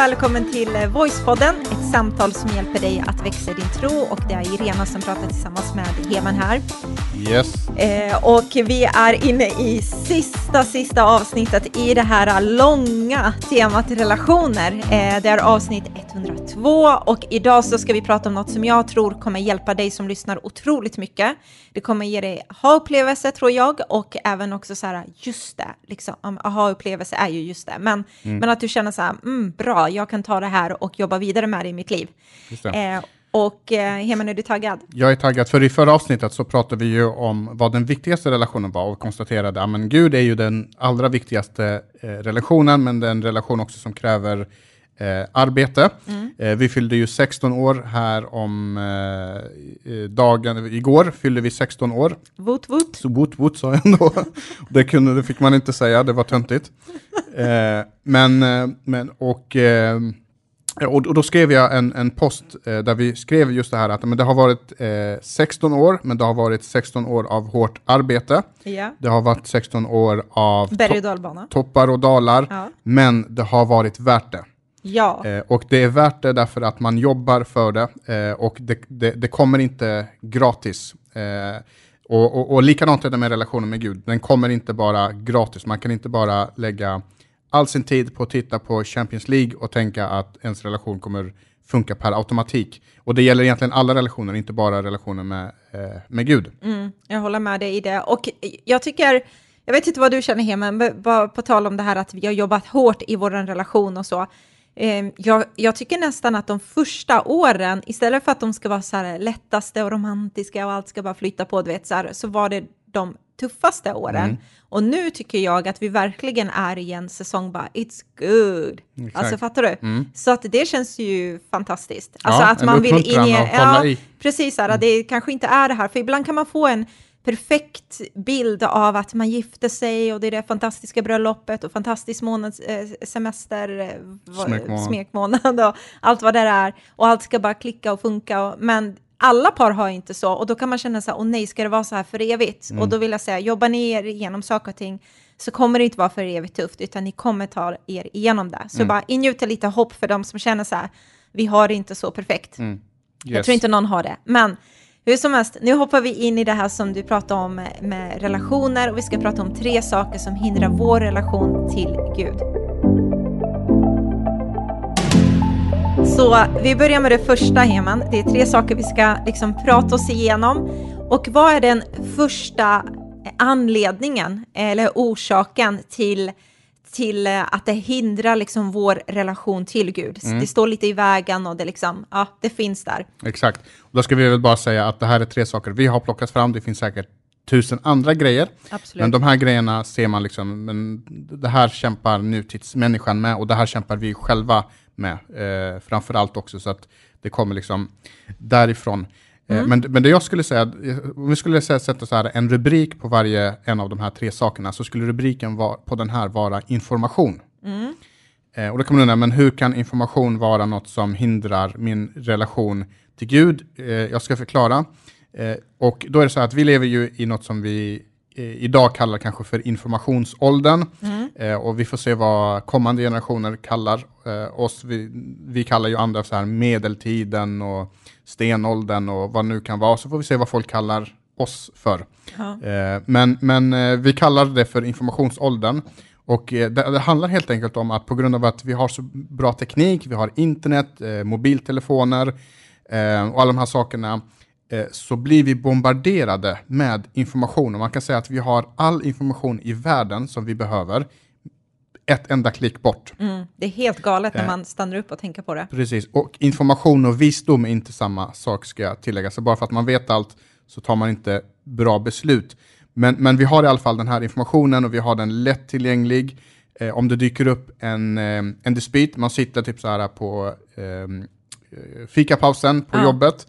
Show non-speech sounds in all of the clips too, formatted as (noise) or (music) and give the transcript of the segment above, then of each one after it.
välkommen till eh, Voicepodden, ett samtal som hjälper dig att växa i din tro och det är Irena som pratar tillsammans med Heman här. Yes. Eh, och vi är inne i sista, sista avsnittet i det här långa temat relationer. Eh, det är avsnitt 102 och idag så ska vi prata om något som jag tror kommer hjälpa dig som lyssnar otroligt mycket. Det kommer ge dig aha-upplevelse tror jag och även också så här, just det, liksom, aha-upplevelse är ju just det, men, mm. men att du känner så här, mm, bra, jag kan ta det här och jobba vidare med det i mitt liv. Och eh, Heman, är du taggad? Jag är taggad, för i förra avsnittet så pratade vi ju om vad den viktigaste relationen var och konstaterade att Gud är ju den allra viktigaste eh, relationen, men den relation också som kräver eh, arbete. Mm. Eh, vi fyllde ju 16 år här om eh, dagen, igår fyllde vi 16 år. Vot vot. Så vot vot sa jag ändå. (laughs) det, kunde, det fick man inte säga, det var töntigt. Eh, men, eh, men, och, och, och, då skrev jag en, en post där vi skrev just det här att men det har varit 16 år, men det har varit 16 år av hårt arbete. Ja. Det har varit 16 år av to toppar och dalar, ja. men det har varit värt det. Ja. Eh, och det är värt det därför att man jobbar för det eh, och det, det, det, kommer inte gratis. Eh, och, och, och likadant är det med relationen med Gud. Den kommer inte bara gratis. Man kan inte bara lägga all sin tid på att titta på Champions League och tänka att ens relation kommer funka per automatik. Och det gäller egentligen alla relationer, inte bara relationen med, eh, med Gud. Mm, jag håller med dig i det. Och jag tycker, jag vet inte vad du känner Hema, men på tal om det här att vi har jobbat hårt i vår relation och så. Ehm, jag, jag, tycker nästan att de första åren, istället för att de ska vara så här lättaste och romantiska och allt ska bara flytta på, du vet, så, här, så var det de tuffaste åren. Mm. Och nu tycker jag att vi verkligen är i en säsong bara, it's good. Exakt. Alltså fattar du? Mm. Så att det känns ju fantastiskt. Alltså ja, att man vill in i... Ja, i. precis, här, mm. det kanske inte är det här, för ibland kan man få en perfekt bild av att man gifte sig och det är det fantastiska bröllopet och fantastisk månads, eh, semester, eh, smekmånad. smekmånad och allt vad det är. Och allt ska bara klicka och funka. Och, men alla par har inte så och då kan man känna så här, åh nej, ska det vara så här för evigt? Mm. Och då vill jag säga, jobba ner igenom saker och ting så kommer det inte vara för evigt tufft, utan ni kommer ta er igenom det. Så mm. bara ingjuta lite hopp för de som känner så här, vi har det inte så perfekt. Mm. Yes. Jag tror inte någon har det, men hur som helst, nu hoppar vi in i det här som du pratade om med relationer och vi ska prata om tre saker som hindrar vår relation till Gud. Så vi börjar med det första Heman. Det är tre saker vi ska liksom prata oss igenom. Och vad är den första anledningen eller orsaken till till eh, att det hindrar liksom vår relation till Gud. Mm. Det står lite i vägen och det, liksom, ja, det finns där. Exakt. Och då ska vi väl bara säga att det här är tre saker vi har plockat fram. Det finns säkert tusen andra grejer. Absolut. Men de här grejerna ser man liksom, men det här kämpar nutidsmänniskan med och det här kämpar vi själva med. Eh, framför allt också så att det kommer liksom därifrån. Eh, mm. Men, men det jag skulle säga, om vi skulle säga, sätta så här, en rubrik på varje en av de här tre sakerna, så skulle rubriken var, på den här vara information. Mm. Eh, och då kan man undra, men hur kan information vara något som hindrar min relation till Gud? Eh, jag ska förklara. Eh, och då är det så här att vi lever ju i något som vi idag kallar kanske för informationsåldern. Mm. Eh, och vi får se vad kommande generationer kallar oss. Vi, vi kallar ju andra så här medeltiden och stenåldern och vad nu kan vara, så får vi se vad folk kallar oss för. Ja. Eh, men, men eh, vi kallar det för informationsåldern. Och eh, det, det, handlar helt enkelt om att på grund av att vi har så bra teknik, vi har internet, mobiltelefoner och alla de här sakerna, så blir vi bombarderade med information. Och man kan säga att vi har all information i världen som vi behöver ett enda klick bort. Mm, det är helt galet när eh. man stannar upp och tänker på det. Precis, och information och visdom är inte samma sak ska jag tillägga. Så bara för att man vet allt så tar man inte bra beslut. Men, men vi har i alla fall den här informationen och vi har den lättillgänglig. Eh, om det dyker upp en, eh, en dispyt, man sitter typ så här på ehm, eh, fikapausen på ja. jobbet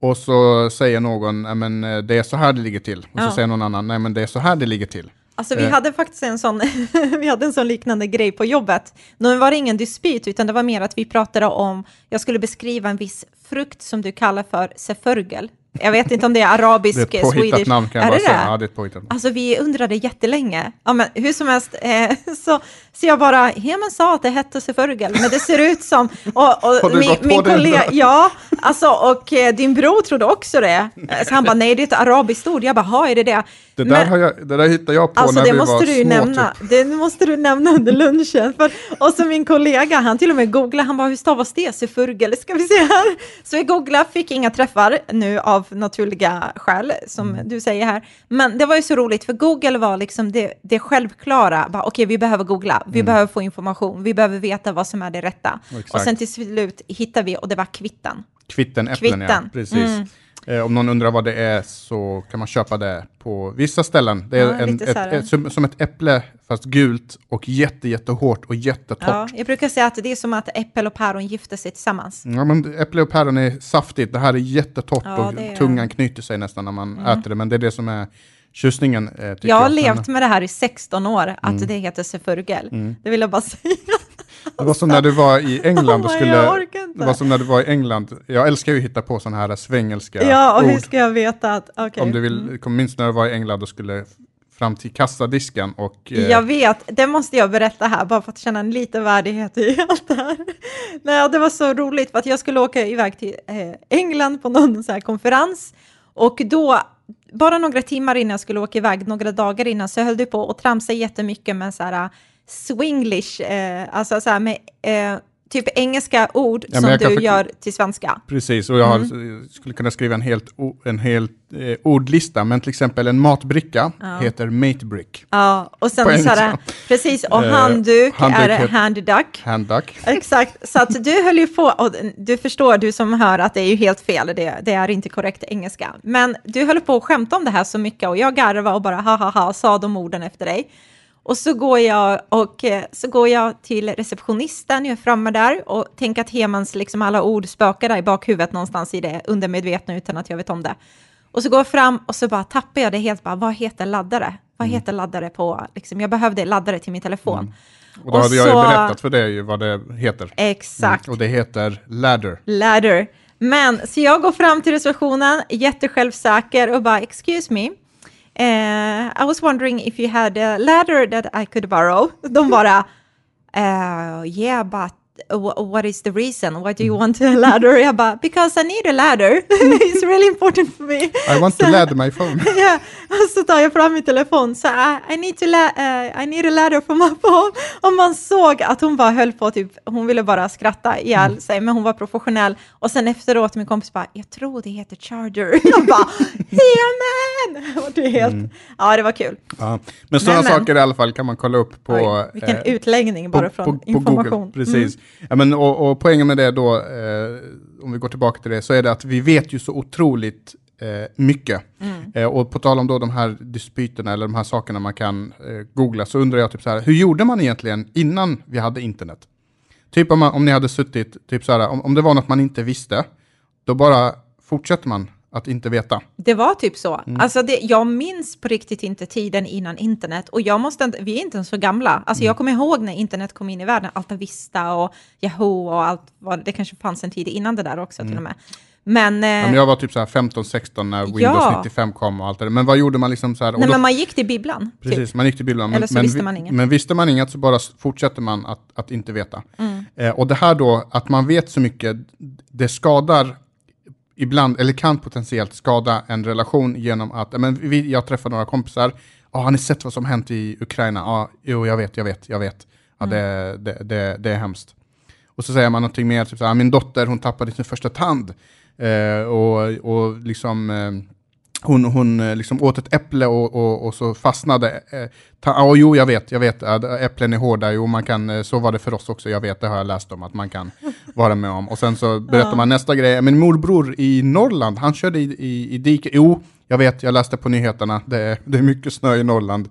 och så säger någon, men eh, det är så här det ligger till. Och ja. så säger någon annan, nej men det är så här det ligger till. Alltså vi eh. hade faktiskt en sån, (laughs) vi hade en sån liknande grej på jobbet. Nu var det ingen dispyt, utan det var mer att vi pratade om, jag skulle beskriva en viss frukt som du kallar för seförgel. Jag vet inte om det är arabisk, Det är ett swedish. namn kan jag är bara det säga. det? Ja, det är ett påhittat namn. Alltså vi undrade jättelänge. Ja, men hur som helst, eh, (laughs) så, så jag bara, Heman sa att det hette Sefurgel, men det ser ut som... Och, och min, min kollega, ja, alltså och eh, din bror trodde också det. Eh, Så han bara, nej det är ett arabiskt ord. Jag bara, ha är det det? Det, Men- där har jag, det där hittade jag på Alltså när det vi måste var du små. nämna. Typ. Det måste du nämna under lunchen. För, och så min kollega, han till och med googlade, han bara hur stavas det? Sefurgel, ska vi se här. Så vi googlade, fick inga träffar nu av naturliga skäl, som Mm. du säger här. Men det var ju så roligt, för Google var liksom det, det självklara. Okej, vi behöver googla, vi behöver få information, vi behöver veta vad som är det rätta. Och Mm. Exakt. sen till slut hittade vi, och det var kvitten. Kvitten, äpplen ja. Kvitten. Precis. Mm. Eh, om någon undrar vad det är så kan man köpa det på vissa ställen. Det är Ja, en, ett, ett, som, som ett äpple fast gult och jätte, jättehårt och jättetorrt. Ja, jag brukar säga att det är som att äppel och päron gifter sig tillsammans. Ja, men äpple och päron är saftigt. Det här är jättetorrt Ja, och Mm. tungan knyter sig nästan när man äter det. Men det är det som är tjusningen. Eh, tycker Jag har levt med det här i 16 år, att Mm. det heter sefurgel. Det vill jag bara (laughs) säga. Det var som när du var i England och skulle... jag orkar inte. Det var som när du var i England. Jag älskar ju att hitta på sådana här svengelska Ja, och ord. hur ska jag veta att... okej. Om du vill, kom minst när du var i England och skulle fram till kassadisken och... eh, Jag vet, det måste jag berätta här, bara för att känna en liten värdighet i allt det här. (laughs) Nej, det var så roligt, för att jag skulle åka iväg till eh, England på någon så här konferens, och då, bara några timmar innan jag skulle åka iväg, några dagar innan, så höll du på och tramsade jättemycket med så här äh, swinglish, eh, alltså så här med eh, typ engelska ord Ja, som du förkla- gör till svenska. Precis, och jag har, Mm. skulle kunna skriva en helt, en helt eh, ordlista, men till exempel en matbricka heter matebrick. Ja, och sen så här, precis, och Eh, handduk, handduk är handduck. Handduck. Exakt, så att du höll ju på, och du förstår, du som hör att det är ju helt fel, det, det är inte korrekt engelska. Men du höll på att skämta om det här så mycket och jag garvade och bara ha ha ha, sa de orden efter dig. Och så går jag, och, eh, så går jag till receptionisten, jag är framme där och tänker att Hemans liksom alla ord spökar där i bakhuvudet någonstans i det undermedvetna utan att jag vet om det. Och så går jag fram och så bara tappar jag det helt, bara, vad heter laddare? Vad Mm. heter laddare på, liksom, jag behövde laddare till min telefon. Och då Och hade jag ju så- berättat för dig vad det heter. Exakt. Mm, och det heter ladder. ladder. Men, så jag går fram till receptionen, jättesjälvsäker och bara, excuse me, eh, I was wondering if you had a ladder that I could borrow. (laughs) De bara, uh, yeah, but what is the reason? Why do you want a ladder? Jag bara, because I need a ladder. (laughs) (laughs) It's really important for me. I want to Så- ladder my phone. (laughs) Ja, och så tar jag fram min telefon, så I, I, need to la- eh, I need a ladder for my phone. Och man såg att hon bara höll på, typ, hon ville bara skratta ihjäl Mm. sig, men hon var professionell. Och sen efteråt, min kompis bara, jag tror det heter charger. Jag bara! Och det, är helt, Ja, det var kul. Ja. Men sådana saker i alla fall kan man kolla upp på... Oj, vilken eh, utläggning bara från information. Mm. Google. Precis. Ja, men, och, och poängen med det då, eh, om vi går tillbaka till det, så är det att vi vet ju så otroligt eh, mycket. Mm. Eh, och på tal om då de här dispyterna eller de här sakerna man kan eh, googla, så undrar jag typ så här, hur gjorde man egentligen innan vi hade internet? Typ om, man, om ni hade suttit, typ så här, om, om det var något man inte visste, då bara fortsätter man att inte veta. Det var typ så. Mm. Alltså det, jag minns på riktigt inte tiden innan internet och jag måste inte, vi är inte ens så gamla. Alltså Mm. jag kommer ihåg när internet kom in i världen, Alta Vista och Yahoo och allt vad, det kanske fanns en tid innan det där också till och med. Men, eh, Ja, men jag var typ så här 15-16 när Windows Ja. 95 kom och allt det där. Men vad gjorde man liksom så här? nej, då- men man gick till bibblan. Typ. Precis, man gick till bibblan. Eller så visste man inget. Men visste man inget så bara fortsätter man att, att inte veta. Mm. Eh, och det här då, att man vet så mycket, det skadar ibland, eller kan potentiellt skada en relation genom att, men vi, jag träffar några kompisar, ja har ni sett vad som hänt i Ukraina? Ja, jo jag vet, jag vet, jag vet. Ja, Mm. det, det, det, det är hemskt. Och så säger man någonting mer, typ så här, min dotter hon tappade sin första tand. Eh, och, och liksom, eh, hon, hon eh, liksom åt ett äpple och, och, och så fastnade. Eh, ja, jo, jag vet, jag vet, att äpplen är hårda, jo, man kan, eh, så var det för oss också, jag vet, det har jag läst om, att man kan (laughs) vara med om. Och sen så berättar man nästa grej, min morbror i Norrland, han körde i, i, i diket, jo, jag vet, jag läste på nyheterna, det är, det är mycket snö i Norrland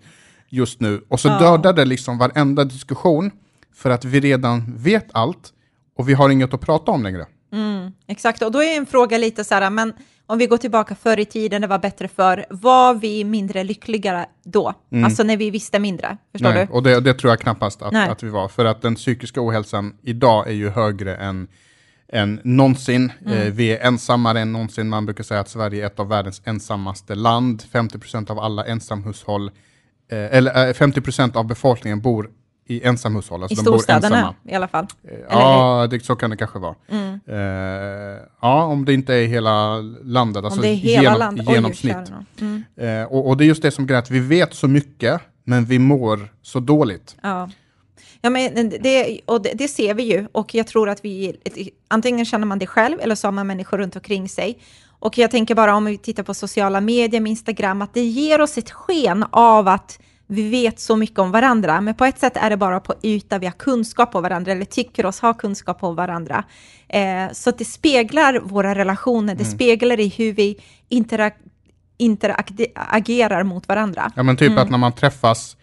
just nu. Och så Ja. dödade liksom varenda diskussion, för att vi redan vet allt, och vi har inget att prata om längre. Exakt, och då är en fråga lite så här, men om vi går tillbaka förr i tiden, det var bättre förr, var vi mindre lyckligare då? Alltså när vi visste mindre, förstår Nej, du? och det, det tror jag knappast att, att vi var, för att den psykiska ohälsan idag är ju högre än än någonsin. Mm. Eh, vi är ensammare än någonsin. Man brukar säga att Sverige är ett av världens ensammaste land. 50% av alla ensamhushåll, eh, eller eh, 50% av befolkningen bor i ensamhushåll. Alltså I storstäderna i alla fall? Eh, ja, det, så kan det kanske vara. Mm. Eh, ja, om det inte är hela landet, alltså om det är hela genom, land. genomsnitt. Mm. Eh, och, och, det är just det som är att vi vet så mycket, men vi mår så dåligt. Ja. Ja, men det, och det, det, ser vi ju och jag tror att vi, antingen känner man det själv eller så har man människor runt omkring sig. Och jag tänker bara om vi tittar på sociala medier med Instagram, att det ger oss ett sken av att vi vet så mycket om varandra, men på ett sätt är det bara på yta vi har kunskap om varandra, eller tycker oss ha kunskap om varandra. Eh, så det speglar våra relationer, det mm. speglar i hur vi interagerar mot varandra. Ja, men typ mm. att när man träffas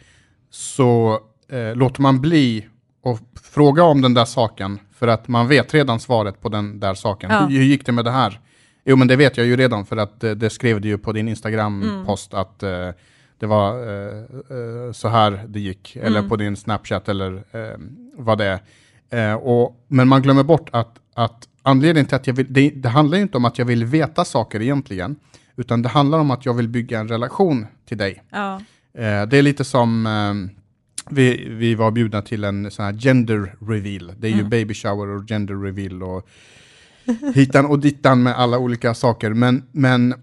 så eh, låter man bli att fråga om den där saken, för att man vet redan svaret på den där saken. Ja. Hur, hur gick det med det här? Jo, men det vet jag ju redan, för att eh, det skrev du ju på din Instagram-post, mm. att eh, det var eh, eh, så här det gick, mm. eller på din Snapchat eller eh, vad det är. Eh, och, men man glömmer bort att, att anledningen till att jag vill, det, det, handlar ju inte om att jag vill veta saker egentligen, utan det handlar om att jag vill bygga en relation till dig. Ja. Eh, det är lite som eh, vi, vi var bjudna till en sån här gender reveal. Det är mm. ju baby shower och gender reveal och hitan och dittan med alla olika saker. Men, men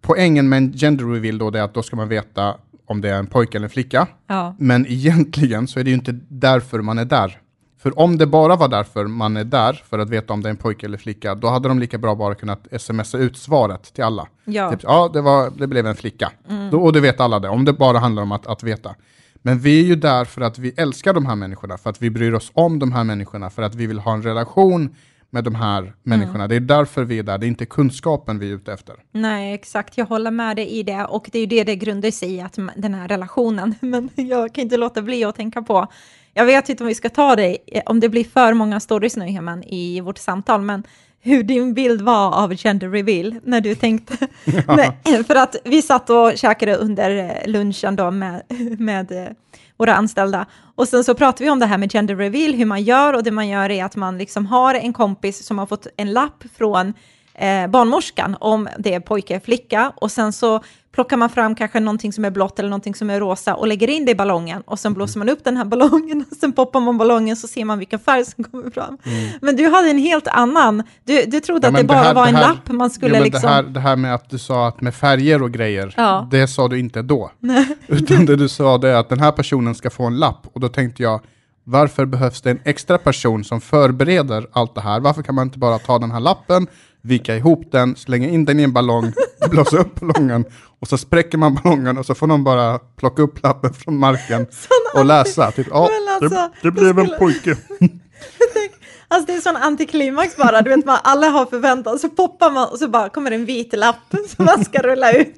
poängen med en gender reveal då är att då ska man veta om det är en pojke eller en flicka. Ja. Men egentligen så är det ju inte därför man är där. För om det bara var därför man är där, för att veta om det är en pojke eller flicka, då hade de lika bra bara kunnat smsa ut svaret till alla. Ja, typ, ja det, var, det blev en flicka. Mm. Då, och det vet alla det, om det bara handlar om att, att veta. Men vi är ju där för att vi älskar de här människorna, för att vi bryr oss om de här människorna, för att vi vill ha en relation med de här människorna. Mm. Det är därför vi är där, det är inte kunskapen vi är ute efter. Nej, exakt, jag håller med dig i det och det är ju det det grundar sig i, att den här relationen. (laughs) Men jag kan inte låta bli att tänka på, jag vet inte om vi ska ta det, om det blir för många stories nu, Heman, i vårt samtal, men hur din bild var av gender reveal när du tänkte. (laughs) (laughs) Ja. För att vi satt och käkade under lunchen då med, med våra anställda. Och sen så pratar vi om det här med gender reveal, hur man gör och det man gör är att man liksom har en kompis som har fått en lapp från eh, barnmorskan om det är pojke eller flicka och sen så plockar man fram kanske någonting som är blått eller någonting som är rosa och lägger in det i ballongen och sen blåser man upp den här ballongen och sen poppar man ballongen så ser man vilken färg som kommer fram. Mm. Men du hade en helt annan, du, du trodde ja, att det bara här, var en här, lapp man skulle ja, liksom... Det här, det här med att du sa att med färger och grejer, ja. det sa du inte då. (laughs) Utan det du sa det är att den här personen ska få en lapp och då tänkte jag, varför behövs det en extra person som förbereder allt det här? Varför kan man inte bara ta den här lappen, vika ihop den, slänga in den i en ballong, (laughs) blåsa upp ballongen och så spräcker man ballongen och så får någon bara plocka upp lappen från marken (laughs) och läsa. Typ, ja, alltså, det, det blev skulle... en pojke. (laughs) Alltså det är sån antiklimax bara, du vet man, alla har förväntan, så poppar man och så bara kommer en vit lapp som man ska rulla ut.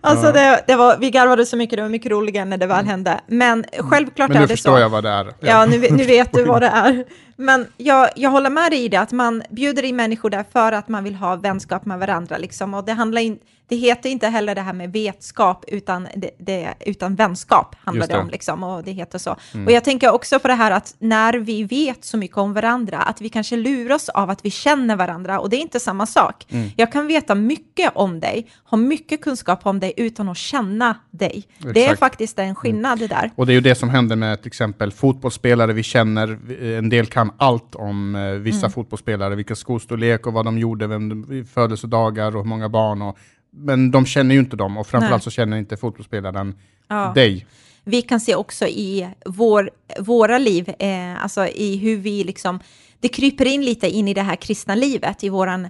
Alltså ja. det, det, var, vi garvade så mycket, det var mycket roligare när det väl hände. Men självklart Men är det så. nu förstår jag vad det är. Ja, ja nu, nu vet du vad det är. Men jag, jag håller med dig i det, att man bjuder in människor där för att man vill ha vänskap med varandra. Liksom. Och det, handlar in, det heter inte heller det här med vetskap, utan, det, det utan vänskap handlar det. det. om. Liksom, och det heter så. Mm. Och jag tänker också på det här att när vi vet så mycket om varandra, att vi kanske luras av att vi känner varandra, och det är inte samma sak. Mm. Jag kan veta mycket om dig, ha mycket kunskap om dig utan att känna dig. Exakt. Det är faktiskt en skillnad mm. där. Och det är ju det som händer med till exempel fotbollsspelare vi känner, en del kan allt om eh, vissa mm. fotbollsspelare, vilken skostorlek och vad de gjorde, vem, födelsedagar och hur många barn. Och, men de känner ju inte dem och framförallt Nej. så känner inte fotbollsspelaren ja. dig. Vi kan se också i vår, våra liv, eh, alltså i hur vi liksom, det kryper in lite in i det här kristna livet, i våran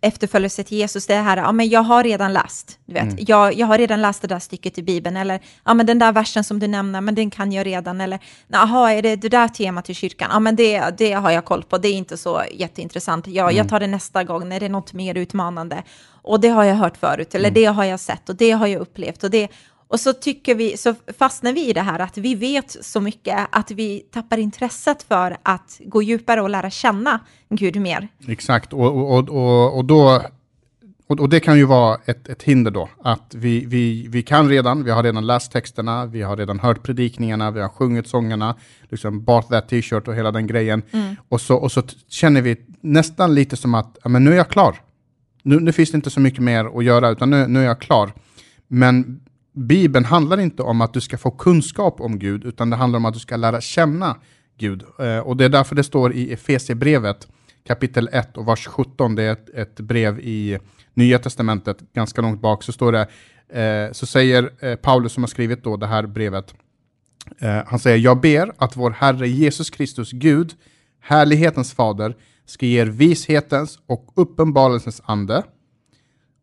efterföljelse till Jesus, det här, ja men jag har redan läst, du vet, mm. jag, jag har redan läst det där stycket i Bibeln, eller ja men den där versen som du nämner, men den kan jag redan, eller jaha, är det det där temat i kyrkan? Ja men det, det har jag koll på, det är inte så jätteintressant, ja, mm. jag tar det nästa gång när det är något mer utmanande, och det har jag hört förut, eller mm. det har jag sett, och det har jag upplevt, och det, och så, tycker vi, så fastnar vi i det här att vi vet så mycket att vi tappar intresset för att gå djupare och lära känna Gud mer. Exakt, och, och, och, och då och, och, det kan ju vara ett, ett hinder då, att vi, vi, vi kan redan, vi har redan läst texterna, vi har redan hört predikningarna, vi har sjungit sångerna, liksom bought that t-shirt och hela den grejen. Mm. Och, så, och så känner vi nästan lite som att, ja, men nu är jag klar. Nu, nu finns det inte så mycket mer att göra, utan nu, nu är jag klar. Men Bibeln handlar inte om att du ska få kunskap om Gud, utan det handlar om att du ska lära känna Gud. Eh, och det är därför det står i Efesierbrevet kapitel 1 och vers 17, det är ett, ett brev i Nya Testamentet, ganska långt bak, så står det, eh, så säger eh, Paulus som har skrivit då det här brevet, eh, han säger, jag ber att vår Herre Jesus Kristus Gud, härlighetens fader, ska ge er vishetens och uppenbarelsens ande.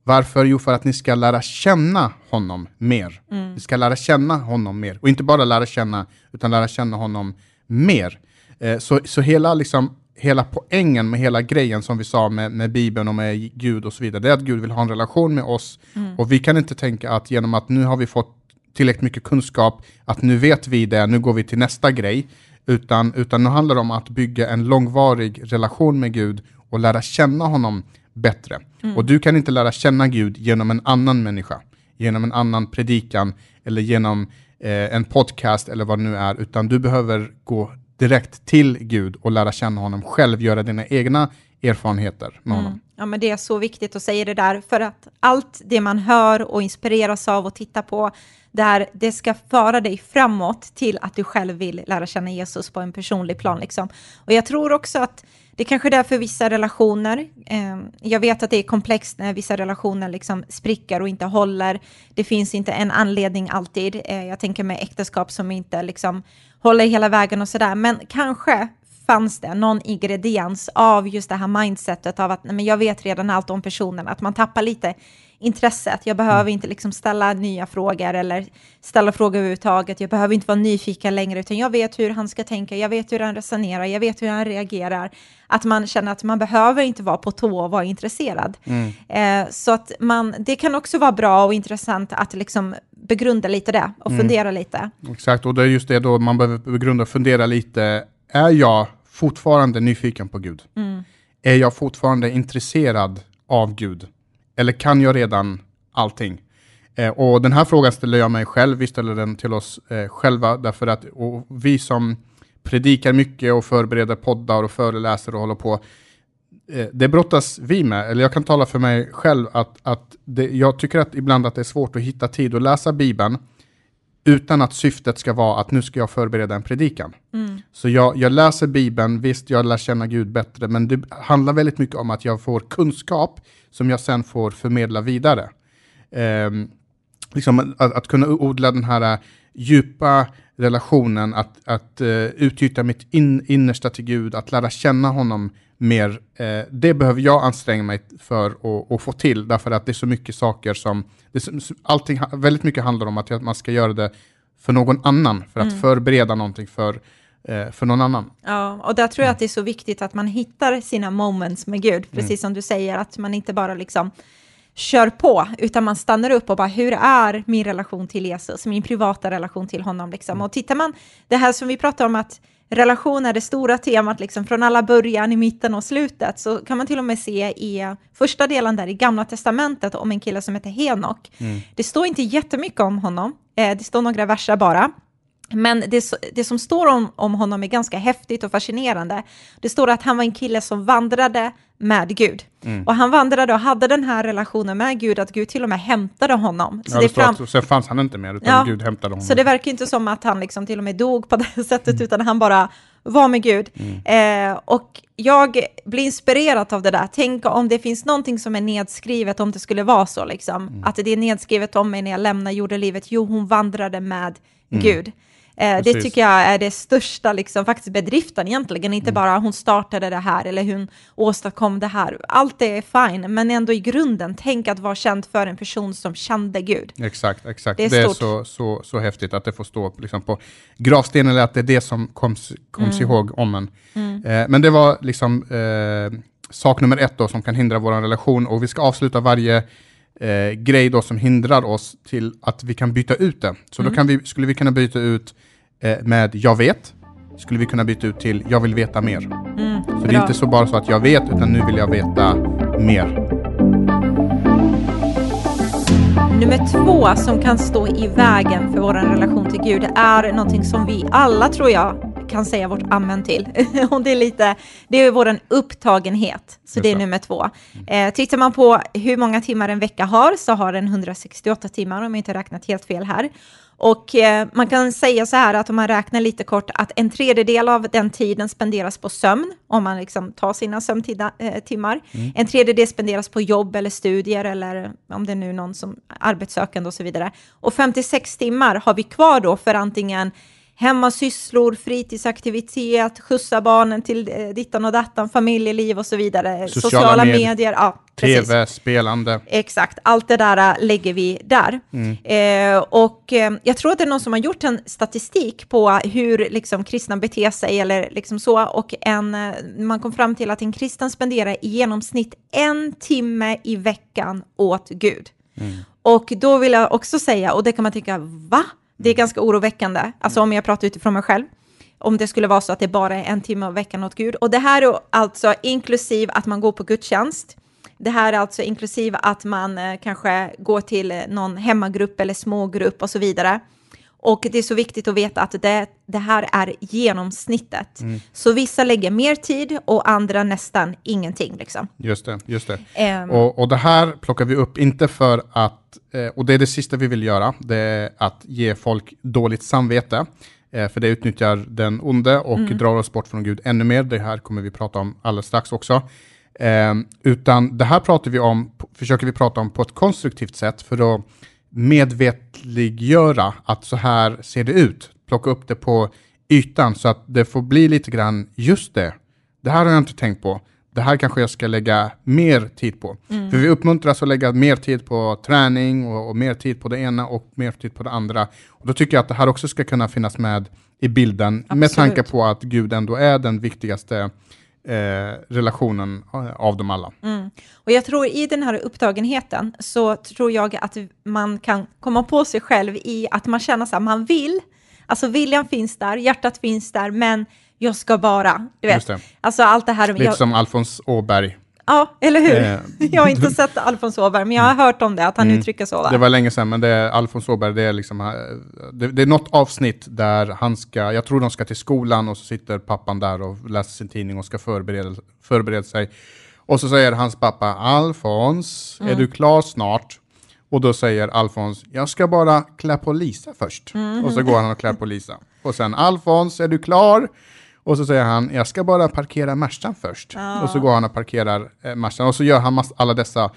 Varför? Jo, för att ni ska lära känna honom mer. Mm. Ni ska lära känna honom mer. Och inte bara lära känna, utan lära känna honom mer. Eh, så, så hela liksom hela poängen med hela grejen som vi sa med, med Bibeln och med Gud och så vidare, det är att Gud vill ha en relation med oss. Mm. Och vi kan inte tänka att genom att nu har vi fått tillräckligt mycket kunskap, att nu vet vi det, nu går vi till nästa grej. Utan, utan nu handlar det om att bygga en långvarig relation med Gud och lära känna honom bättre. Mm. Och du kan inte lära känna Gud genom en annan människa, genom en annan predikan eller genom eh, en podcast eller vad det nu är, utan du behöver gå direkt till Gud och lära känna honom själv, göra dina egna erfarenheter med honom. Mm. Ja, men det är så viktigt att säga det där, för att allt det man hör och inspireras av och tittar på, där det ska föra dig framåt till att du själv vill lära känna Jesus på en personlig plan. Liksom. Och jag tror också att det kanske är därför vissa relationer, eh, jag vet att det är komplext när vissa relationer liksom spricker och inte håller. Det finns inte en anledning alltid. Eh, jag tänker med äktenskap som inte liksom håller hela vägen och sådär. Men kanske fanns det någon ingrediens av just det här mindsetet av att nej, men jag vet redan allt om personen, att man tappar lite intresset. Jag behöver mm. inte liksom ställa nya frågor eller ställa frågor överhuvudtaget. Jag behöver inte vara nyfiken längre, utan jag vet hur han ska tänka, jag vet hur han resonerar, jag vet hur han reagerar. Att man känner att man behöver inte vara på tå och vara intresserad. Mm. Eh, så att man, det kan också vara bra och intressant att liksom begrunda lite det och mm. fundera lite. Exakt, och det är just det då man behöver begrunda och fundera lite. Är jag fortfarande nyfiken på Gud? Mm. Är jag fortfarande intresserad av Gud? Eller kan jag redan allting? Eh, och den här frågan ställer jag mig själv, vi ställer den till oss eh, själva, därför att vi som predikar mycket och förbereder poddar och föreläser och håller på, eh, det brottas vi med, eller jag kan tala för mig själv att, att det, jag tycker att ibland att det är svårt att hitta tid att läsa Bibeln, utan att syftet ska vara att nu ska jag förbereda en predikan. Mm. Så jag, jag, läser Bibeln, visst jag lär känna Gud bättre, men det handlar väldigt mycket om att jag får kunskap som jag sen får förmedla vidare. Eh, liksom att, att, kunna odla den här djupa relationen, att, att uh, utnyttja mitt in, innersta till Gud, att lära känna honom mer. Uh, det behöver jag anstränga mig för att, få till, därför att det är så mycket saker som... Det, allting, väldigt mycket handlar om att man ska göra det för någon annan, för att mm. förbereda någonting för, uh, för någon annan. Ja, och där tror jag att det är så viktigt att man hittar sina moments med Gud, precis mm. som du säger, att man inte bara liksom kör på, utan man stannar upp och bara, hur är min relation till Jesus, min privata relation till honom? Liksom. Mm. Och tittar man, det här som vi pratar om att relation är det stora temat, liksom, från alla början, i mitten och slutet, så kan man till och med se i första delen där i Gamla Testamentet om en kille som heter Henok. Mm. Det står inte jättemycket om honom, eh, det står några verser bara. Men det, det, som står om, om honom är ganska häftigt och fascinerande. Det står att han var en kille som vandrade med Gud. Mm. Och han vandrade och hade den här relationen med Gud, att Gud till och med hämtade honom. Så ja, det fram... att, sen fanns han inte mer, utan ja, Gud hämtade honom. Så det verkar inte som att han liksom till och med dog på det sättet, mm. utan han bara var med Gud. Mm. Eh, och jag blir inspirerad av det där. Tänk om det finns någonting som är nedskrivet, om det skulle vara så, liksom. Mm. Att det är nedskrivet om mig när jag lämnar jordelivet. Jo, hon vandrade med mm. Gud. Eh, det tycker jag är det största liksom, faktiskt bedriften egentligen, inte mm. bara hon startade det här eller hon åstadkom det här. Allt är fine, men ändå i grunden, tänk att vara känd för en person som kände Gud. Exakt, exakt. Det är, det är så, så, så häftigt att det får stå liksom, på gravstenen, eller att det är det som koms, koms mm. ihåg om en. Mm. Eh, men det var liksom eh, sak nummer ett då, som kan hindra vår relation, och vi ska avsluta varje eh, grej då som hindrar oss till att vi kan byta ut det. Så mm. då vi, skulle vi kunna byta ut eh, med jag vet, skulle vi kunna byta ut till jag vill veta mer. Mm, så bra. det är inte så bara så att jag vet, utan nu vill jag veta mer. Nummer två som kan stå i vägen för vår relation till Gud är någonting som vi alla, tror jag, kan säga vårt amen till. (laughs) och det är lite, det är vår upptagenhet, så det är nummer två. Mm. Eh, tittar man på hur många timmar en vecka har, så har den 168 timmar, om jag inte räknat helt fel här. Och eh, man kan säga så här att om man räknar lite kort att en tredjedel av den tiden spenderas på sömn, om man liksom tar sina sömntimmar. Eh, mm. En tredjedel spenderas på jobb eller studier eller om det är nu någon som arbetssökande och så vidare. Och 56 timmar har vi kvar då för antingen hemmasysslor, fritidsaktivitet, skjutsa barnen till eh, dittan och dattan, familjeliv och så vidare. Sociala, Sociala med medier. Ja, TV, spelande. Exakt, allt det där äh, lägger vi där. Mm. Eh, och eh, jag tror att det är någon som har gjort en statistik på hur liksom, kristna beter sig eller liksom så. Och en, eh, man kom fram till att en kristen spenderar i genomsnitt en timme i veckan åt Gud. Mm. Och då vill jag också säga, och det kan man tycka, va? Det är ganska oroväckande, alltså om jag pratar utifrån mig själv, om det skulle vara så att det bara är en timme i veckan åt Gud. Och det här är alltså inklusive att man går på gudstjänst. Det här är alltså inklusive att man eh, kanske går till någon hemmagrupp eller smågrupp och så vidare. Och det är så viktigt att veta att det, det här är genomsnittet. Mm. Så vissa lägger mer tid och andra nästan ingenting. Liksom. Just det. Just det. Um, och, och det här plockar vi upp, inte för att, eh, och det är det sista vi vill göra, det är att ge folk dåligt samvete. Eh, för det utnyttjar den onde och mm. drar oss bort från Gud ännu mer. Det här kommer vi prata om alldeles strax också. Eh, utan det här pratar vi om, försöker vi prata om på ett konstruktivt sätt för att medvetliggöra att så här ser det ut. Plocka upp det på ytan så att det får bli lite grann, just det, det här har jag inte tänkt på. Det här kanske jag ska lägga mer tid på. Mm. För vi uppmuntras att lägga mer tid på träning och, och, mer tid på det ena och mer tid på det andra. Och då tycker jag att det här också ska kunna finnas med i bilden Absolut. med tanke på att Gud ändå är den viktigaste eh, relationen eh, av dem alla. Mm. Och jag tror i den här upptagenheten så tror jag att man kan komma på sig själv i att man känner så här, man vill, alltså viljan finns där, hjärtat finns där, men jag ska bara, du vet. Alltså allt det här. Lite jag, som Alfons Åberg. Ja, eller hur? Eh, (laughs) jag har inte (laughs) sett Alfons Åberg, men jag har hört om det, att han mm, uttrycker så. Det var länge sedan, men det är Alfons Åberg, det är liksom, eh, det, det, är något avsnitt där han ska, jag tror de ska till skolan och så sitter pappan där och läser sin tidning och ska förbereda, förbereda sig. Och så säger hans pappa, Alfons, mm. är du klar snart? Och då säger Alfons, jag ska bara klä på Lisa först. Mm. Och så går han och klär på Lisa. Och sen, Alfons, är du klar? Och så säger han, jag ska bara parkera Mercan först. Ja. Och så går han och parkerar eh, Mercan. Och så gör han alla dessa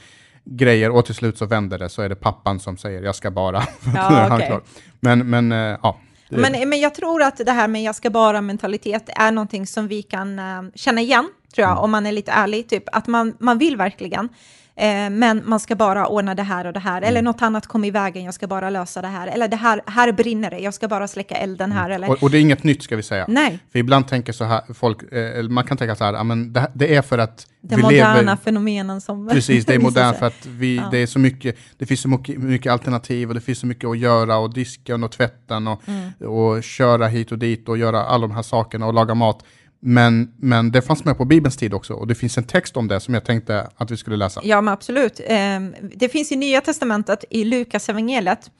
grejer och till slut så vänder det så är det pappan som säger, jag ska bara. (laughs) Ja, okay. Men, men eh, ja. Men, men jag tror att det här med jag ska bara-mentalitet är någonting som vi kan uh, känna igen, tror jag, mm. om man är lite ärlig. Typ att man, man vill verkligen. Eh, men man ska bara ordna det här och det här, mm. eller något annat kom i vägen, jag ska bara lösa det här, eller det här, här brinner det, jag ska bara släcka elden här. Mm. Eller... Och, och, det är inget nytt ska vi säga. Nej. För ibland tänker så här, folk, eh, man kan tänka så här, men det, det är för att de moderna lever, fenomenen som... Precis, det är (laughs) modernt för att vi, ja. det är så mycket, det finns så mycket, mycket, alternativ och det finns så mycket att göra och diska och tvätten och, mm. och köra hit och dit och göra alla de här sakerna och laga mat. Men, men det fanns med på Bibelns tid också och det finns en text om det som jag tänkte att vi skulle läsa. Ja, men absolut. Ehm, det finns i Nya Testamentet i Lukas evangeliet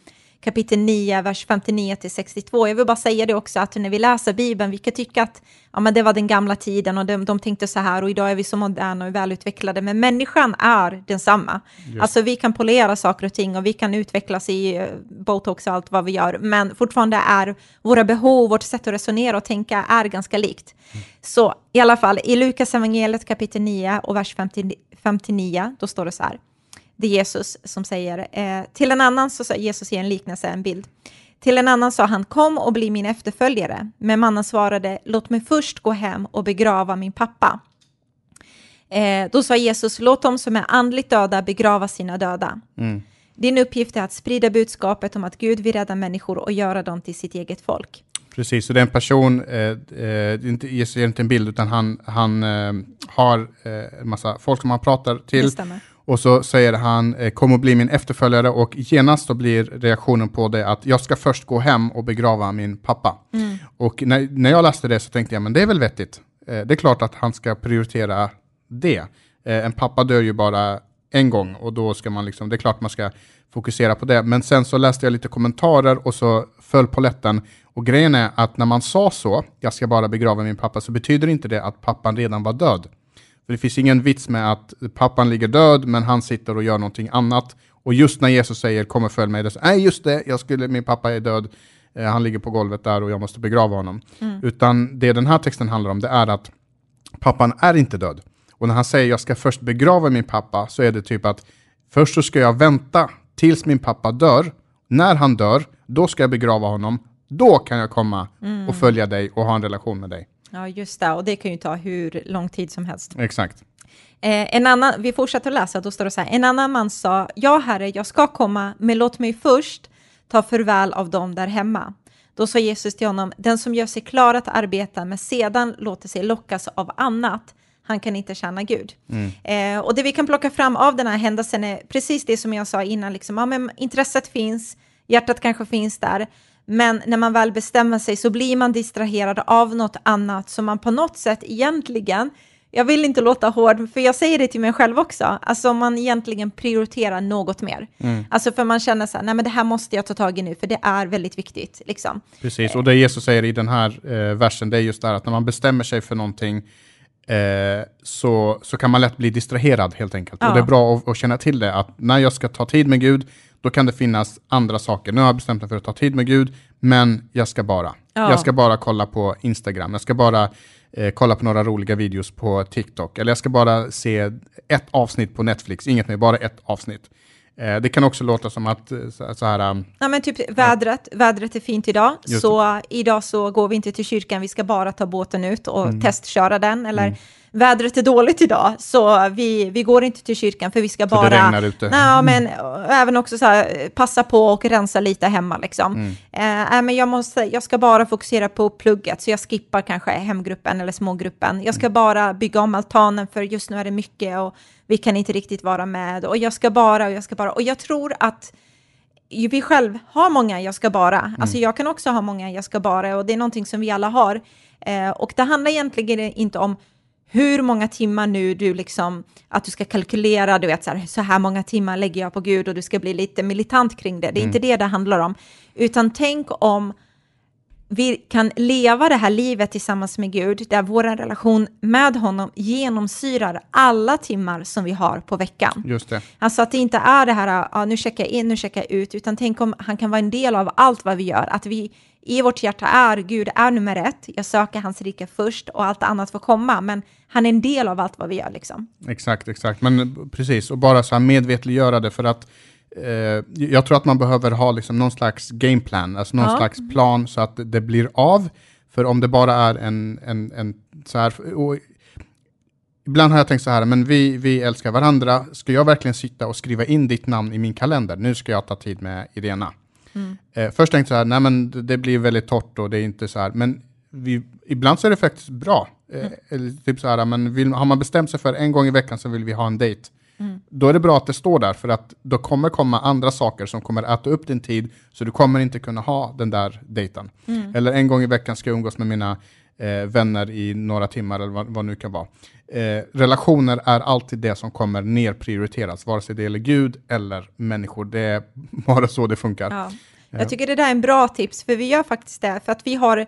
kapitel 9, vers 59 till 62. Jag vill bara säga det också, att när vi läser Bibeln, vi kan tycka att ja, men det var den gamla tiden och de, de tänkte så här och idag är vi så moderna och välutvecklade, men människan är densamma. Just. Alltså vi kan polera saker och ting och vi kan utvecklas i uh, botox och allt vad vi gör, men fortfarande är våra behov, vårt sätt att resonera och tänka är ganska likt. Mm. Så i alla fall, i Lukas evangeliet kapitel 9 och vers 50, 59, då står det så här det är Jesus som säger. Eh, till en annan så sa Jesus i en liknelse, en bild. Till en annan sa han, kom och bli min efterföljare. Men mannen svarade, låt mig först gå hem och begrava min pappa. Eh, då sa Jesus, låt dem som är andligt döda begrava sina döda. Mm. Din uppgift är att sprida budskapet om att Gud vill rädda människor och göra dem till sitt eget folk. Precis, så det är en person, eh, eh, inte, Jesus ger inte en bild, utan han, han eh, har eh, en massa folk som han pratar till. Och så säger han, eh, kom och bli min efterföljare och genast så blir reaktionen på det att jag ska först gå hem och begrava min pappa. Mm. Och när, när jag läste det så tänkte jag, men det är väl vettigt. Eh, det är klart att han ska prioritera det. Eh, en pappa dör ju bara en gång och då ska man liksom, det är klart man ska fokusera på det. Men sen så läste jag lite kommentarer och så föll på lätten. Och grejen är att när man sa så, jag ska bara begrava min pappa, så betyder inte det att pappan redan var död. För det finns ingen vits med att pappan ligger död, men han sitter och gör någonting annat. Och just när Jesus säger kom och följ mig, nej just det, jag skulle, min pappa är död, eh, han ligger på golvet där och jag måste begrava honom. Mm. Utan det den här texten handlar om, det är att pappan är inte död. Och när han säger jag ska först begrava min pappa, så är det typ att först så ska jag vänta tills min pappa dör. När han dör, då ska jag begrava honom. Då kan jag komma mm. och följa dig och ha en relation med dig. Ja, just det. Och det kan ju ta hur lång tid som helst. Exakt. Eh, en annan, vi fortsätter läsa, då står det så här. En annan man sa, ja herre, jag ska komma, men låt mig först ta förväl av dem där hemma. Då sa Jesus till honom, den som gör sig klar att arbeta, men sedan låter sig lockas av annat, han kan inte tjäna Gud. Mm. Eh, och det vi kan plocka fram av den här händelsen är precis det som jag sa innan, liksom, ja, men intresset finns, hjärtat kanske finns där, men när man väl bestämmer sig så blir man distraherad av något annat som man på något sätt egentligen jag vill inte låta hård, för jag säger det till mig själv också, alltså man egentligen prioriterar något mer. Mm. Alltså för man känner så här, nej men det här måste jag ta tag i nu, för det är väldigt viktigt. Liksom. Precis, och det Jesus säger i den här eh, versen, det är just det här att när man bestämmer sig för någonting, eh, så, så kan man lätt bli distraherad helt enkelt. Ja. Och det är bra att, att, känna till det, att när jag ska ta tid med Gud, då kan det finnas andra saker. Nu har jag bestämt mig för att ta tid med Gud, men jag ska bara. Ja. Jag ska bara kolla på Instagram, jag ska bara eh, kolla på några roliga videos på TikTok, eller jag ska bara se ett avsnitt på Netflix, inget mer, bara ett avsnitt. Eh, det kan också låta som att eh, så, här... Um, ja, men typ vädret, ja. vädret är fint idag, så idag så går vi inte till kyrkan, vi ska bara ta båten ut och mm. testköra den, eller mm vädret är dåligt idag, så vi, vi går inte till kyrkan för vi ska bara... För det regnar ute. Nej, men även också så här, passa på och rensa lite hemma liksom. Mm. Eh, men jag, måste, jag ska bara fokusera på plugget, så jag skippar kanske hemgruppen eller smågruppen. Jag ska mm. bara bygga om altanen, för just nu är det mycket och vi kan inte riktigt vara med. Och jag ska bara, och jag ska bara. Och jag tror att vi själv har många jag ska bara. Mm. Alltså jag kan också ha många jag ska bara och det är någonting som vi alla har. Eh, och det handlar egentligen inte om hur många timmar nu du liksom, att du ska kalkylera, du vet så här, så här många timmar lägger jag på Gud och du ska bli lite militant kring det. Det är mm. inte det det handlar om, utan tänk om vi kan leva det här livet tillsammans med Gud, där vår relation med honom genomsyrar alla timmar som vi har på veckan. Just det. Alltså att det inte är det här, ja, nu checkar jag in, nu checkar jag ut, utan tänk om han kan vara en del av allt vad vi gör, att vi i vårt hjärta är Gud är nummer ett, jag söker hans rike först och allt annat får komma, men han är en del av allt vad vi gör. Liksom. Exakt, exakt, men precis, och bara så här medvetliggöra det för att eh, jag tror att man behöver ha liksom någon slags gameplan, alltså någon ja. slags plan så att det blir av, för om det bara är en, en, en så här, och, Ibland har jag tänkt så här, men vi, vi älskar varandra. Ska jag verkligen sitta och skriva in ditt namn i min kalender? Nu ska jag ta tid med Irena. Mm. Eh, först tänkte jag så här, nej men det blir väldigt torrt och det är inte så här, men vi, ibland så är det faktiskt bra. Eh, mm. typ så här, men vill, har man bestämt sig för en gång i veckan så vill vi ha en dejt. Mm. Då är det bra att det står där, för att då kommer komma andra saker som kommer äta upp din tid, så du kommer inte kunna ha den där dejten. Mm. Eller en gång i veckan ska jag umgås med mina eh, vänner i några timmar, eller vad, vad nu kan vara. Eh, relationer är alltid det som kommer nerprioriteras, vare sig det gäller Gud eller människor. Det är (laughs) bara så det funkar. Ja. Jag tycker det där är en bra tips, för vi gör faktiskt det, för att vi har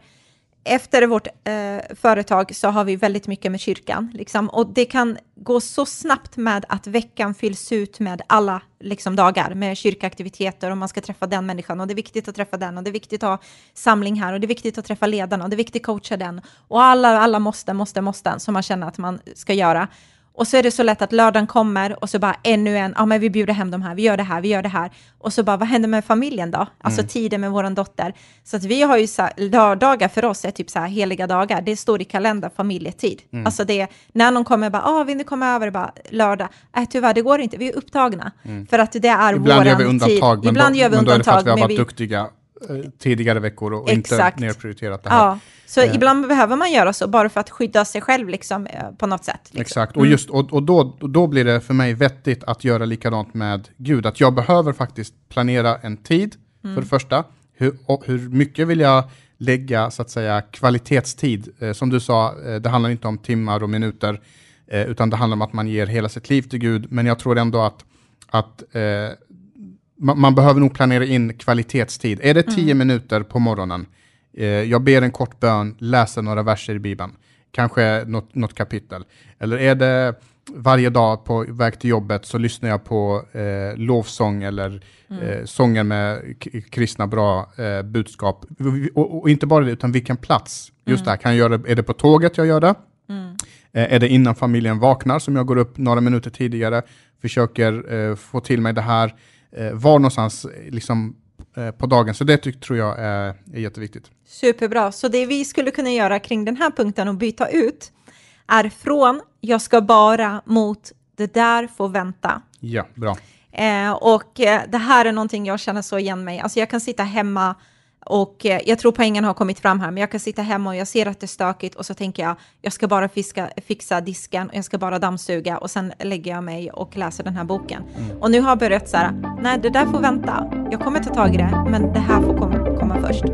efter vårt eh, företag så har vi väldigt mycket med kyrkan. Liksom, och det kan gå så snabbt med att veckan fylls ut med alla liksom, dagar med kyrkaktiviteter och man ska träffa den människan och det är viktigt att träffa den och det är viktigt att ha samling här och det är viktigt att träffa ledarna och det är viktigt att coacha den och alla, alla måste, måste, måste som man känner att man ska göra. Och så är det så lätt att lördagen kommer och så bara ännu en, ja men vi bjuder hem de här, vi gör det här, vi gör det här. Och så bara, vad händer med familjen då? Alltså mm. tiden med våran dotter. Så att vi har ju så här, lördagar för oss är typ så här heliga dagar. Det står i kalendern familjetid. Mm. Alltså det, när någon kommer bara, ah, vill ni komma över bara lördag? Äh, tyvärr, det går inte, vi är upptagna. Mm. För att det är Ibland våran gör vi undantag, tid. Ibland då, gör vi undantag. Men då är det för att vi har varit vi... duktiga tidigare veckor och Exakt. inte nerprioriterat det här. Ja. Så eh. ibland behöver man göra så, bara för att skydda sig själv liksom, eh, på något sätt. Liksom. Exakt, och, mm. just, och, och då, då blir det för mig vettigt att göra likadant med Gud. Att jag behöver faktiskt planera en tid, mm. för det första. Hur, hur mycket vill jag lägga, så att säga, kvalitetstid? Eh, som du sa, eh, det handlar inte om timmar och minuter. eh, utan det handlar om att man ger hela sitt liv till Gud. Men jag tror ändå att, att eh, man, man, behöver nog planera in kvalitetstid. Är det tio mm. minuter på morgonen, eh, jag ber en kort bön, läser några verser i Bibeln, kanske något, något kapitel. Eller är det varje dag på väg till jobbet så lyssnar jag på eh, lovsång eller mm. eh, sånger med kristna bra eh, budskap. Och, och, inte bara det, utan vilken plats. Just mm. det här, kan jag göra, är det på tåget jag gör det? Mm. Eh, är det innan familjen vaknar som jag går upp några minuter tidigare, försöker eh, få till mig det här. Eh, var någonstans liksom, på dagen. Så det tror jag är, är jätteviktigt. Superbra. Så det vi skulle kunna göra kring den här punkten och byta ut är från jag ska bara mot det där får vänta. Ja, bra. Eh, och eh, det här är någonting jag känner så igen mig. Alltså jag kan sitta hemma och eh, jag tror poängen har kommit fram här, men jag kan sitta hemma och jag ser att det är stökigt och så tänker jag, jag ska bara fiska, fixa disken och jag ska bara dammsuga och sen lägger jag mig och läser den här boken. Mm. Och nu har jag börjat så här, nej det där får vänta, jag kommer ta tag i det, men det här får komma, komma först.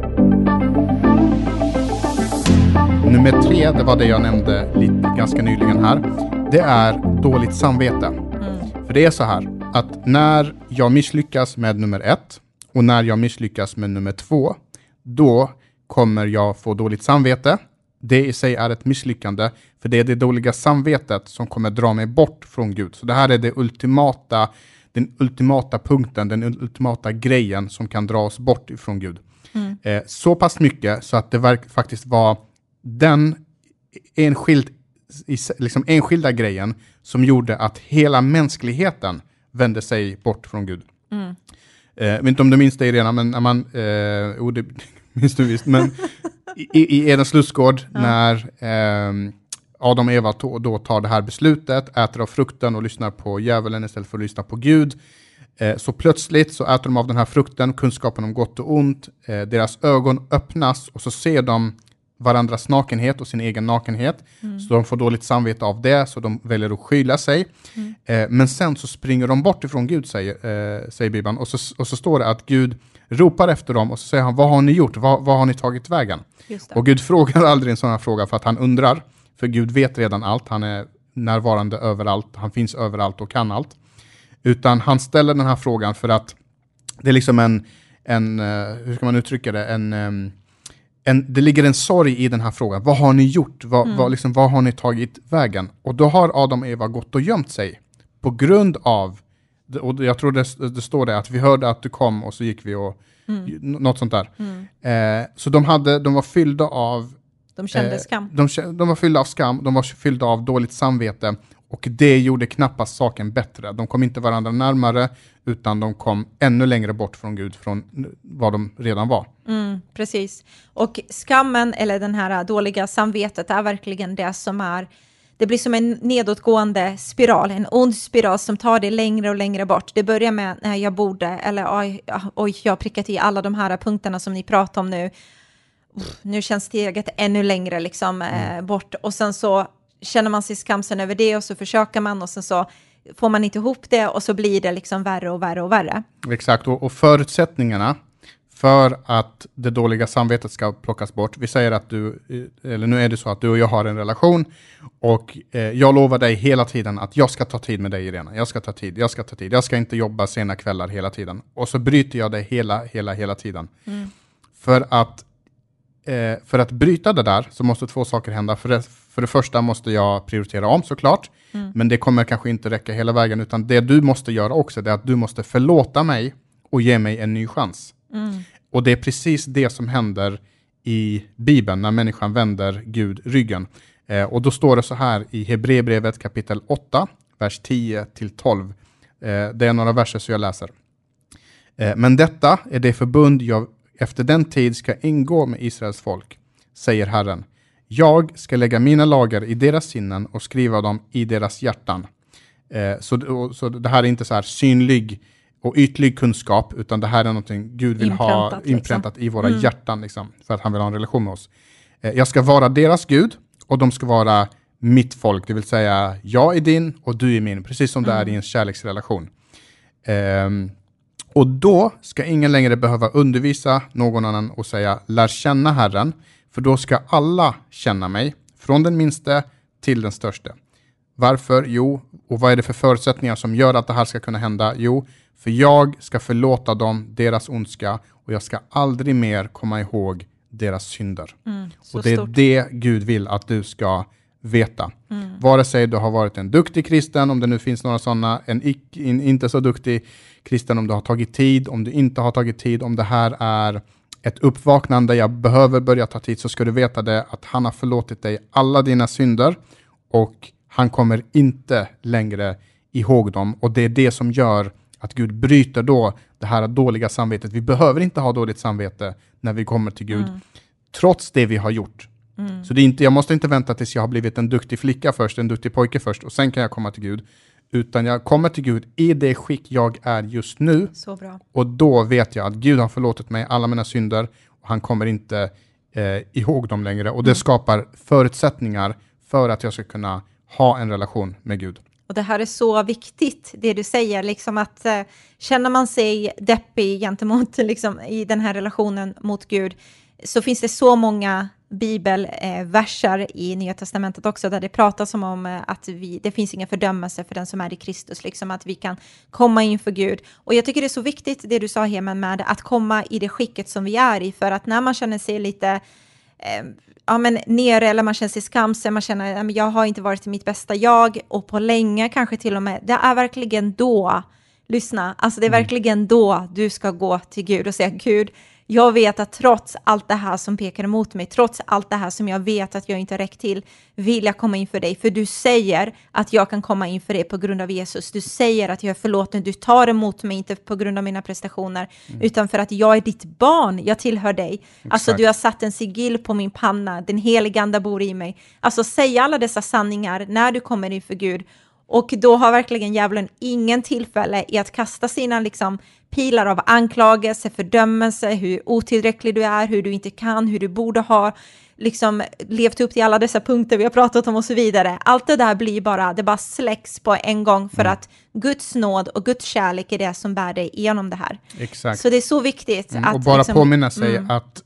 Nummer tre, det var det jag nämnde lite, ganska nyligen här. Det är dåligt samvete. Mm. För det är så här att när jag misslyckas med nummer ett och när jag misslyckas med nummer två, då kommer jag få dåligt samvete. Det i sig är ett misslyckande, för det är det dåliga samvetet som kommer dra mig bort från Gud. Så det här är det ultimata, den ultimata punkten, den ultimata grejen som kan dra oss bort ifrån Gud. Mm. Eh, så pass mycket så att det faktiskt var den enskild, liksom enskilda grejen som gjorde att hela mänskligheten vände sig bort från Gud. Mm. Eh, jag vet inte om du minns det Irena, men när man, eh, oh, det (laughs) minns du visst, men i, i Edens lustgård ja. när eh, Adam och Eva då tar det här beslutet, äter av frukten och lyssnar på djävulen istället för att lyssna på Gud. Eh, så plötsligt så äter de av den här frukten, kunskapen om gott och ont, eh, deras ögon öppnas och så ser de varandras nakenhet och sin egen nakenhet. Mm. Så de får dåligt samvete av det, så de väljer att skyla sig. Mm. Eh, men sen så springer de bort ifrån Gud, säger, eh, säger Bibeln. Och så, och så står det att Gud ropar efter dem och så säger han, vad har ni gjort? Vad, vad har ni tagit vägen? Och Gud frågar (laughs) aldrig en sån här fråga för att han undrar. För Gud vet redan allt, han är närvarande överallt, han finns överallt och kan allt. Utan han ställer den här frågan för att det är liksom en, en uh, hur ska man uttrycka det, en um, en, det ligger en sorg i den här frågan. Vad har ni gjort? Vad, mm. vad, liksom, vad har ni tagit vägen? Och då har Adam och Eva gått och gömt sig på grund av, och jag tror det, det står det, att vi hörde att du kom och så gick vi och mm. något sånt där. Mm. Eh, så de, hade, de var fyllda av de kände eh, skam. De, de, var fyllda av skam, de var fyllda av dåligt samvete och det gjorde knappast saken bättre. De kom inte varandra närmare, utan de kom ännu längre bort från Gud, från vad de redan var. Mm, precis. Och skammen, eller den här dåliga samvetet, är verkligen det som är det blir som en nedåtgående spiral, en ond spiral som tar det längre och längre bort. Det börjar med när jag borde, eller oj, oj jag har prickat i alla de här punkterna som ni pratar om nu. Nu känns steget ännu längre liksom, mm. eh, bort och sen så känner man sig skamsen över det och så försöker man och sen så får man inte ihop det och så blir det liksom värre och värre och värre. Exakt, och, och förutsättningarna för att det dåliga samvetet ska plockas bort. Vi säger att du, eller nu är det så att du och jag har en relation och eh, jag lovar dig hela tiden att jag ska ta tid med dig Irena. Jag ska ta tid, jag ska ta tid, jag ska inte jobba sena kvällar hela tiden. Och så bryter jag det hela, hela, hela tiden. Mm. För att eh, för att bryta det där så måste två saker hända. För för det första måste jag prioritera om såklart, mm. men det kommer kanske inte räcka hela vägen, utan det du måste göra också är att du måste förlåta mig och ge mig en ny chans. Mm. Och det är precis det som händer i Bibeln när människan vänder Gud ryggen. Eh, och då står det så här i Hebreerbrevet kapitel 8, vers 10 till 12. Eh, det är några verser så jag läser. Eh, men detta är det förbund jag efter den tid ska ingå med Israels folk, säger Herren. Jag ska lägga mina lagar i deras sinnen och skriva dem i deras hjärtan. Eh, så, så det här är inte så här synlig och ytlig kunskap, utan det här är någonting Gud vill inpräntat, ha inpräntat liksom. i våra mm. hjärtan, liksom, för att han vill ha en relation med oss. Eh, jag ska vara deras Gud och de ska vara mitt folk, det vill säga jag är din och du är min, precis som mm. det är i en kärleksrelation. Eh, och då ska ingen längre behöva undervisa någon annan och säga lär känna Herren, för då ska alla känna mig, från den minste till den störste. Varför? Jo, och vad är det för förutsättningar som gör att det här ska kunna hända? Jo, för jag ska förlåta dem deras ondska och jag ska aldrig mer komma ihåg deras synder. Mm, och det är stort. det Gud vill att du ska veta. Mm. Vare sig du har varit en duktig kristen, om det nu finns några sådana, en, en inte så duktig kristen, om du har tagit tid, om du inte har tagit tid, om det här är ett uppvaknande, jag behöver börja ta tid, så ska du veta det att han har förlåtit dig alla dina synder och han kommer inte längre ihåg dem. Och det är det som gör att Gud bryter då det här dåliga samvetet. Vi behöver inte ha dåligt samvete när vi kommer till Gud, mm. trots det vi har gjort. Mm. Så det är inte, jag måste inte vänta tills jag har blivit en duktig flicka först, en duktig pojke först, och sen kan jag komma till Gud. Utan jag kommer till Gud i det skick jag är just nu. Och då vet jag att Gud har förlåtit mig alla mina synder, och han kommer inte eh, ihåg dem längre. Och det mm. skapar förutsättningar för att jag ska kunna ha en relation med Gud. Och det här är så viktigt, det du säger, liksom att eh, känner man sig deppig gentemot, (laughs) liksom, i den här relationen mot Gud, så finns det så många bibelverser eh, i Nya Testamentet också, där det pratas om, om eh, att vi, det finns ingen fördömelse för den som är i Kristus, liksom att vi kan komma inför Gud. Och jag tycker det är så viktigt, det du sa, Hemen, med att komma i det skicket som vi är i, för att när man känner sig lite eh, ja, men nere eller man känner sig skamsen, man känner att jag har inte varit mitt bästa jag och på länge kanske till och med. Det är verkligen då, lyssna, alltså det är mm. verkligen då du ska gå till Gud och säga Gud, jag vet att trots allt det här som pekar emot mig, trots allt det här som jag vet att jag inte räckt till, vill jag komma inför dig. För du säger att jag kan komma inför dig på grund av Jesus. Du säger att jag är förlåten. Du tar emot mig, inte på grund av mina prestationer, mm. utan för att jag är ditt barn. Jag tillhör dig. Exakt. Alltså, du har satt en sigill på min panna. Den heliga ande bor i mig. Alltså, säg alla dessa sanningar när du kommer inför Gud och då har verkligen djävulen ingen tillfälle i att kasta sina liksom, pilar av anklagelse, fördömelse, hur otillräcklig du är, hur du inte kan, hur du borde ha liksom levt upp till alla dessa punkter vi har pratat om och så vidare. Allt det där blir bara, det bara släcks på en gång för mm. att Guds nåd och Guds kärlek är det som bär dig igenom det här. Exakt. Så det är så viktigt. Mm. Att, och bara liksom, påminna sig mm. att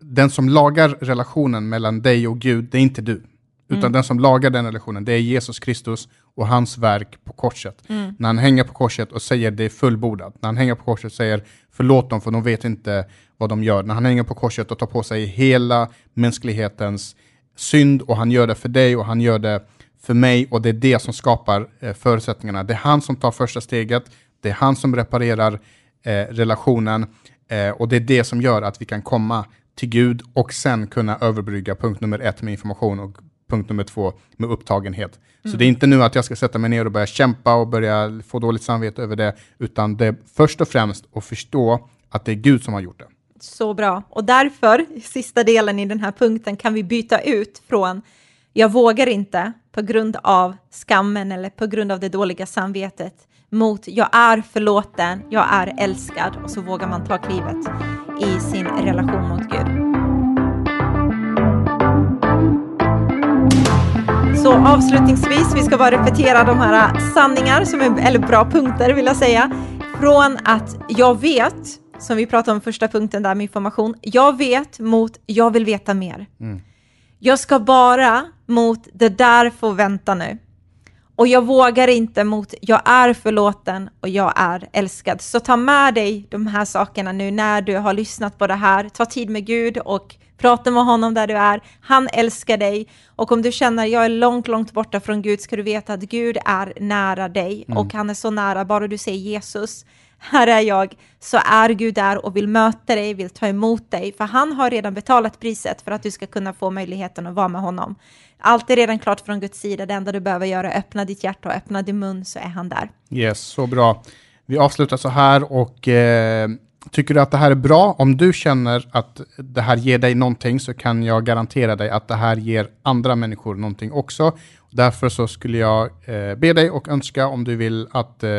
den som lagar relationen mellan dig och Gud, det är inte du. Utan mm. den som lagar den relationen, det är Jesus Kristus och hans verk på korset. Mm. När han hänger på korset och säger det är fullbordat. När han hänger på korset och säger förlåt dem för de vet inte vad de gör. När han hänger på korset och tar på sig hela mänsklighetens synd och han gör det för dig och han gör det för mig och det är det som skapar eh, förutsättningarna. Det är han som tar första steget, det är han som reparerar eh, relationen eh, och det är det som gör att vi kan komma till Gud och sen kunna överbrygga punkt nummer ett med information och punkt nummer två med upptagenhet. Mm. Så det är inte nu att jag ska sätta mig ner och börja kämpa och börja få dåligt samvete över det, utan det är först och främst att förstå att det är Gud som har gjort det. Så bra. Och därför, sista delen i den här punkten, kan vi byta ut från jag vågar inte på grund av skammen eller på grund av det dåliga samvetet mot jag är förlåten, jag är älskad och så vågar man ta klivet i sin relation mot Gud. Så avslutningsvis, vi ska bara repetera de här sanningar, som är, eller bra punkter vill jag säga, från att jag vet, som vi pratade om första punkten där med information, jag vet mot jag vill veta mer. Mm. Jag ska bara mot det där får vänta nu. Och jag vågar inte mot jag är förlåten och jag är älskad. Så ta med dig de här sakerna nu när du har lyssnat på det här. Ta tid med Gud och Prata med honom där du är. Han älskar dig. Och om du känner att jag är långt, långt borta från Gud ska du veta att Gud är nära dig. Mm. Och han är så nära, bara du säger Jesus, här är jag, så är Gud där och vill möta dig, vill ta emot dig. För han har redan betalat priset för att du ska kunna få möjligheten att vara med honom. Allt är redan klart från Guds sida. Det enda du behöver göra är öppna ditt hjärta och öppna din mun så är han där. Yes, så bra. Vi avslutar så här och eh, Tycker du att det här är bra? Om du känner att det här ger dig någonting så kan jag garantera dig att det här ger andra människor någonting också. Därför så skulle jag eh, be dig och önska om du vill att eh,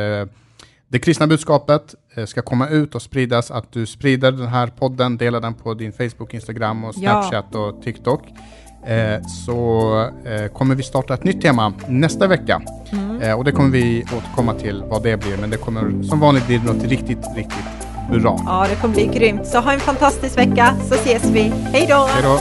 det kristna budskapet eh, ska komma ut och spridas, att du sprider den här podden, delar den på din Facebook, Instagram och Snapchat ja. och TikTok. Eh, så eh, kommer vi starta ett nytt tema nästa vecka. Mm. Eh, och det kommer vi återkomma till vad det blir, men det kommer som vanligt bli något riktigt, riktigt bra. Ja, det kommer bli grymt. Så ha en fantastisk vecka så ses vi. Hej då! Hej då!